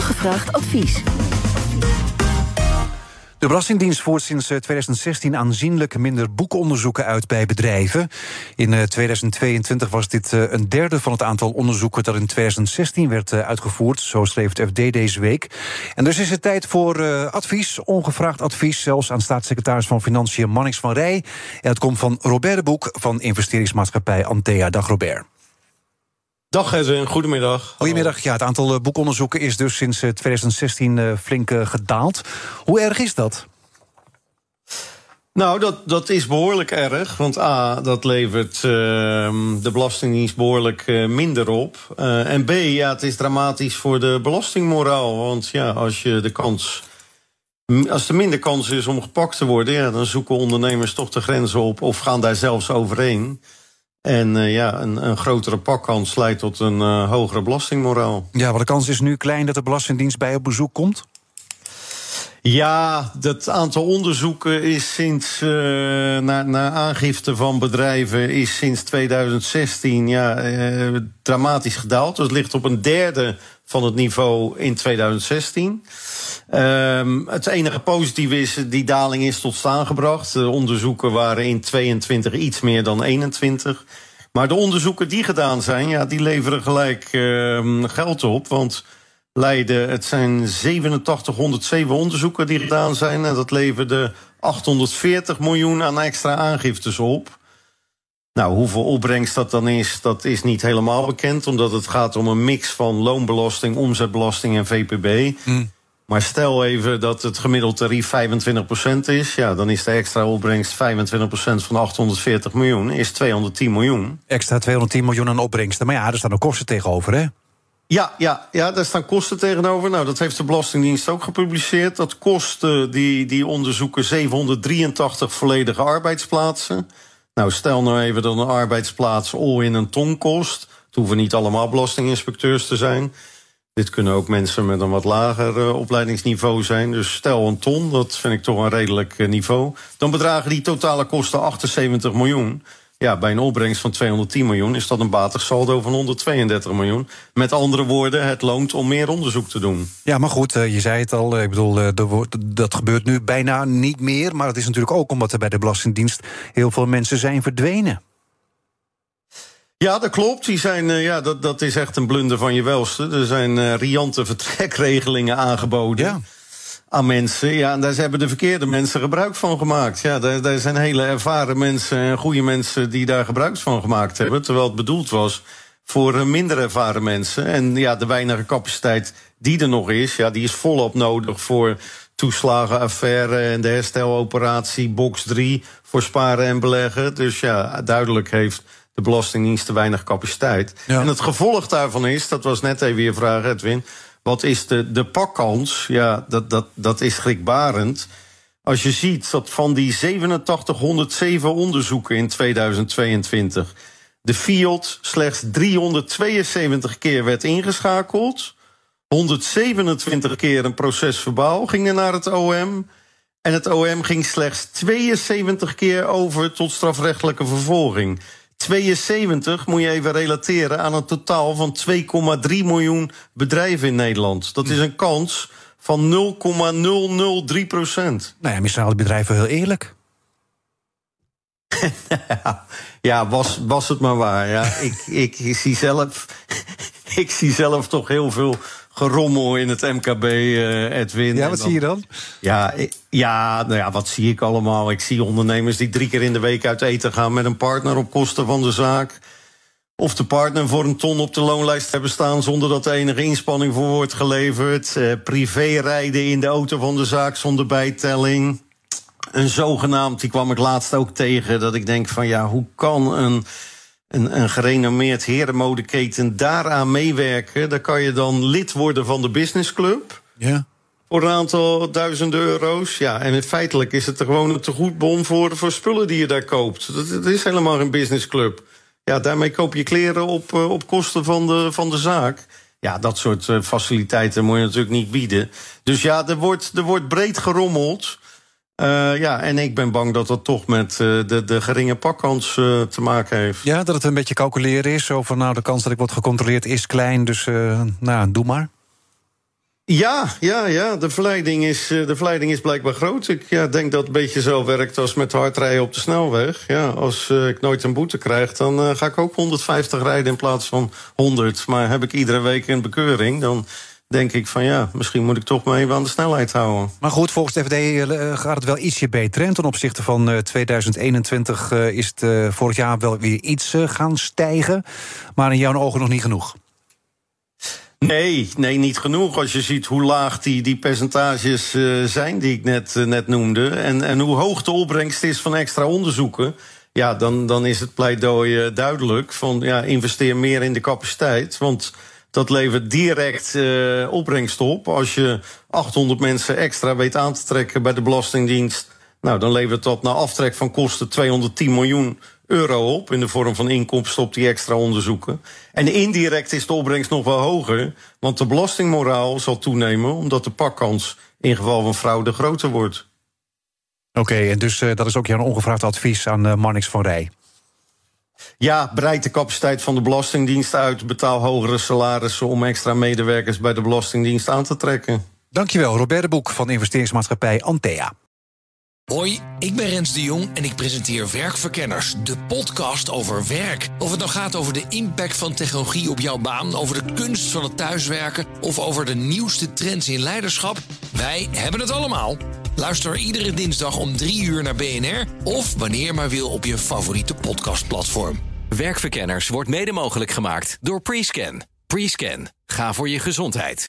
Ongevraagd advies. De Belastingdienst voert sinds 2016 aanzienlijk minder boekonderzoeken uit bij bedrijven. In 2022 was dit een derde van het aantal onderzoeken dat in 2016 werd uitgevoerd. Zo schreef het FD deze week. En dus is het tijd voor advies, ongevraagd advies, zelfs aan staatssecretaris van Financiën Mannix van Rij. En het komt van Robert de Boek van investeringsmaatschappij Antea. Dag Robert. Dag Edwin, goedemiddag. Goedemiddag. Ja, het aantal boekonderzoeken is dus sinds 2016 flink gedaald. Hoe erg is dat? Nou, dat, dat is behoorlijk erg. Want A, dat levert uh, de Belastingdienst behoorlijk uh, minder op. Uh, en B, ja, het is dramatisch voor de belastingmoraal. Want ja, als je de kans. Als er minder kans is om gepakt te worden, ja, dan zoeken ondernemers toch de grenzen op of gaan daar zelfs overheen. En uh, ja, een, een, grotere pakkans leidt tot een uh, hogere belastingmoraal. Ja, maar de kans is nu klein dat de Belastingdienst bij op bezoek komt? Ja, het aantal onderzoeken is sinds, uh, naar, naar aangifte van bedrijven, is sinds 2016 ja, dramatisch gedaald. Dus het ligt op een derde van het niveau in 2016. Um, het enige positieve is, die daling is tot staan gebracht. De onderzoeken waren in 22 iets meer dan 21. Maar de onderzoeken die gedaan zijn, ja, die leveren gelijk uh, geld op. Want Leiden, het zijn 8707 onderzoeken die gedaan zijn. En dat leverde 840 miljoen aan extra aangiftes op. Nou, hoeveel opbrengst dat dan is, dat is niet helemaal bekend. Omdat het gaat om een mix van loonbelasting, omzetbelasting en VPB. Mm. Maar stel even dat het gemiddeld tarief 25% is. Ja, dan is de extra opbrengst 25% van 840 miljoen, is 210 miljoen. Extra 210 miljoen aan opbrengsten. Maar ja, er staan ook kosten tegenover, hè? Ja, ja, ja, daar staan kosten tegenover. Nou, dat heeft de Belastingdienst ook gepubliceerd. Dat kosten die, die onderzoeken 783 volledige arbeidsplaatsen. Nou, stel nou even dat een arbeidsplaats all in een ton kost. Het hoeven niet allemaal belastinginspecteurs te zijn. Dit kunnen ook mensen met een wat lager uh, opleidingsniveau zijn. Dus stel een ton, dat vind ik toch een redelijk uh, niveau. Dan bedragen die totale kosten 78 miljoen. Ja, bij een opbrengst van 210 miljoen is dat een batig saldo van 132 miljoen. Met andere woorden, het loont om meer onderzoek te doen. Ja, maar goed, uh, je zei het al. Ik bedoel, dat gebeurt nu bijna niet meer. Maar het is natuurlijk ook omdat er bij de Belastingdienst heel veel mensen zijn verdwenen. Ja, dat klopt. Die zijn, uh, ja, dat, dat is echt een blunder van je welste. Er zijn uh, riante vertrekregelingen aangeboden. Ja. Aan mensen. Ja, en daar hebben de verkeerde mensen gebruik van gemaakt. Ja, daar, daar zijn hele ervaren mensen en goede mensen die daar gebruik van gemaakt hebben. Terwijl het bedoeld was voor minder ervaren mensen. En ja, de weinige capaciteit die er nog is, ja, die is volop nodig voor toeslagenaffaire en de hersteloperatie Box 3 voor sparen en beleggen. Dus ja, duidelijk heeft de Belastingdienst te weinig capaciteit. Ja. En het gevolg daarvan is, dat was net even je vraag, Edwin. Wat is de, de pakkans? Ja, dat, dat, dat is schrikbarend. Als je ziet dat van die 8707 onderzoeken in 2022 de FIOD slechts 372 keer werd ingeschakeld. 127 keer een procesverbaal ging er naar het OM. En het OM ging slechts 72 keer over tot strafrechtelijke vervolging. 72 moet je even relateren aan een totaal van 2,3 miljoen bedrijven in Nederland. Dat is een kans van 0,003 procent. Nou ja, misschien hadden bedrijven heel eerlijk. ja, was, was het maar waar. Ja. ik, ik, ik, zie zelf, ik zie zelf toch heel veel gerommel in het MKB, uh, eh, Edwin. Ja, wat zie je dan? Ja, ja, nou ja, wat zie ik allemaal? Ik zie ondernemers die drie keer in de week uit eten gaan met een partner op kosten van de zaak. Of de partner voor een ton op de loonlijst hebben staan zonder dat er enige inspanning voor wordt geleverd. Uh, privé rijden in de auto van de zaak zonder bijtelling. Een zogenaamd, die kwam ik laatst ook tegen, dat ik denk van ja, hoe kan een een, een gerenommeerd herenmodeketen daaraan meewerken. Dan kan je dan lid worden van de businessclub. Ja. Voor een aantal duizenden euro's. Ja, en feitelijk is het er gewoon een tegoedbon voor, voor spullen die je daar koopt. Dat, dat is helemaal geen businessclub. Ja, daarmee koop je kleren op, eh, op kosten van de, van de zaak. Ja, dat soort eh, faciliteiten moet je natuurlijk niet bieden. Dus ja, er wordt, er wordt breed gerommeld. Uh, ja, en ik ben bang dat dat toch met uh, de, de geringe pakkans uh, te maken heeft. Ja, dat het een beetje calculeren is. Over nou, de kans dat ik word gecontroleerd is klein, dus nou, doe maar. Ja, ja, ja. De verleiding is, de verleiding is blijkbaar groot. Ik ja, denk dat het een beetje zo werkt als met hard rijden op de snelweg. Ja, als ik nooit een boete krijg, dan ga ik ook 150 rijden in plaats van 100. Maar heb ik iedere week een bekeuring, dan denk ik van ja, misschien moet ik toch maar even aan de snelheid houden. Maar goed, volgens de FD eh, gaat het wel ietsje beter. En ten opzichte van 2021 uh, is het vorig jaar wel weer iets gaan stijgen. Maar in jouw ogen nog niet genoeg. Nee, nee, niet genoeg. Als je ziet hoe laag die, die percentages zijn die ik net, net noemde. En, en hoe hoog de opbrengst is van extra onderzoeken. Ja, dan, dan is het pleidooi duidelijk. Van ja, investeer meer in de capaciteit. Want dat levert direct uh, opbrengst op. Als je 800 mensen extra weet aan te trekken bij de Belastingdienst. Nou, dan levert dat na aftrek van kosten 210 miljoen euro op. In de vorm van inkomsten op die extra onderzoeken. En indirect is de opbrengst nog wel hoger. Want de belastingmoraal zal toenemen. Omdat de pakkans in geval van fraude groter wordt. Oké, en dus uh, dat is ook jouw ongevraagd advies aan uh, Marnix van Rij. Ja, breid de capaciteit van de Belastingdienst uit. Betaal hogere salarissen om extra medewerkers bij de Belastingdienst aan te trekken. Dankjewel, Robert de Boek van investeringsmaatschappij Antea. Hoi, ik ben Rens de Jong en ik presenteer Werkverkenners, de podcast over werk. Of het nou gaat over de impact van technologie op jouw baan, over de kunst van het thuiswerken of over de nieuwste trends in leiderschap, wij hebben het allemaal. Luister iedere dinsdag om 3 uur naar BNR of wanneer maar wil op je favoriete podcastplatform. Werkverkenners wordt mede mogelijk gemaakt door Prescan. Prescan, ga voor je gezondheid.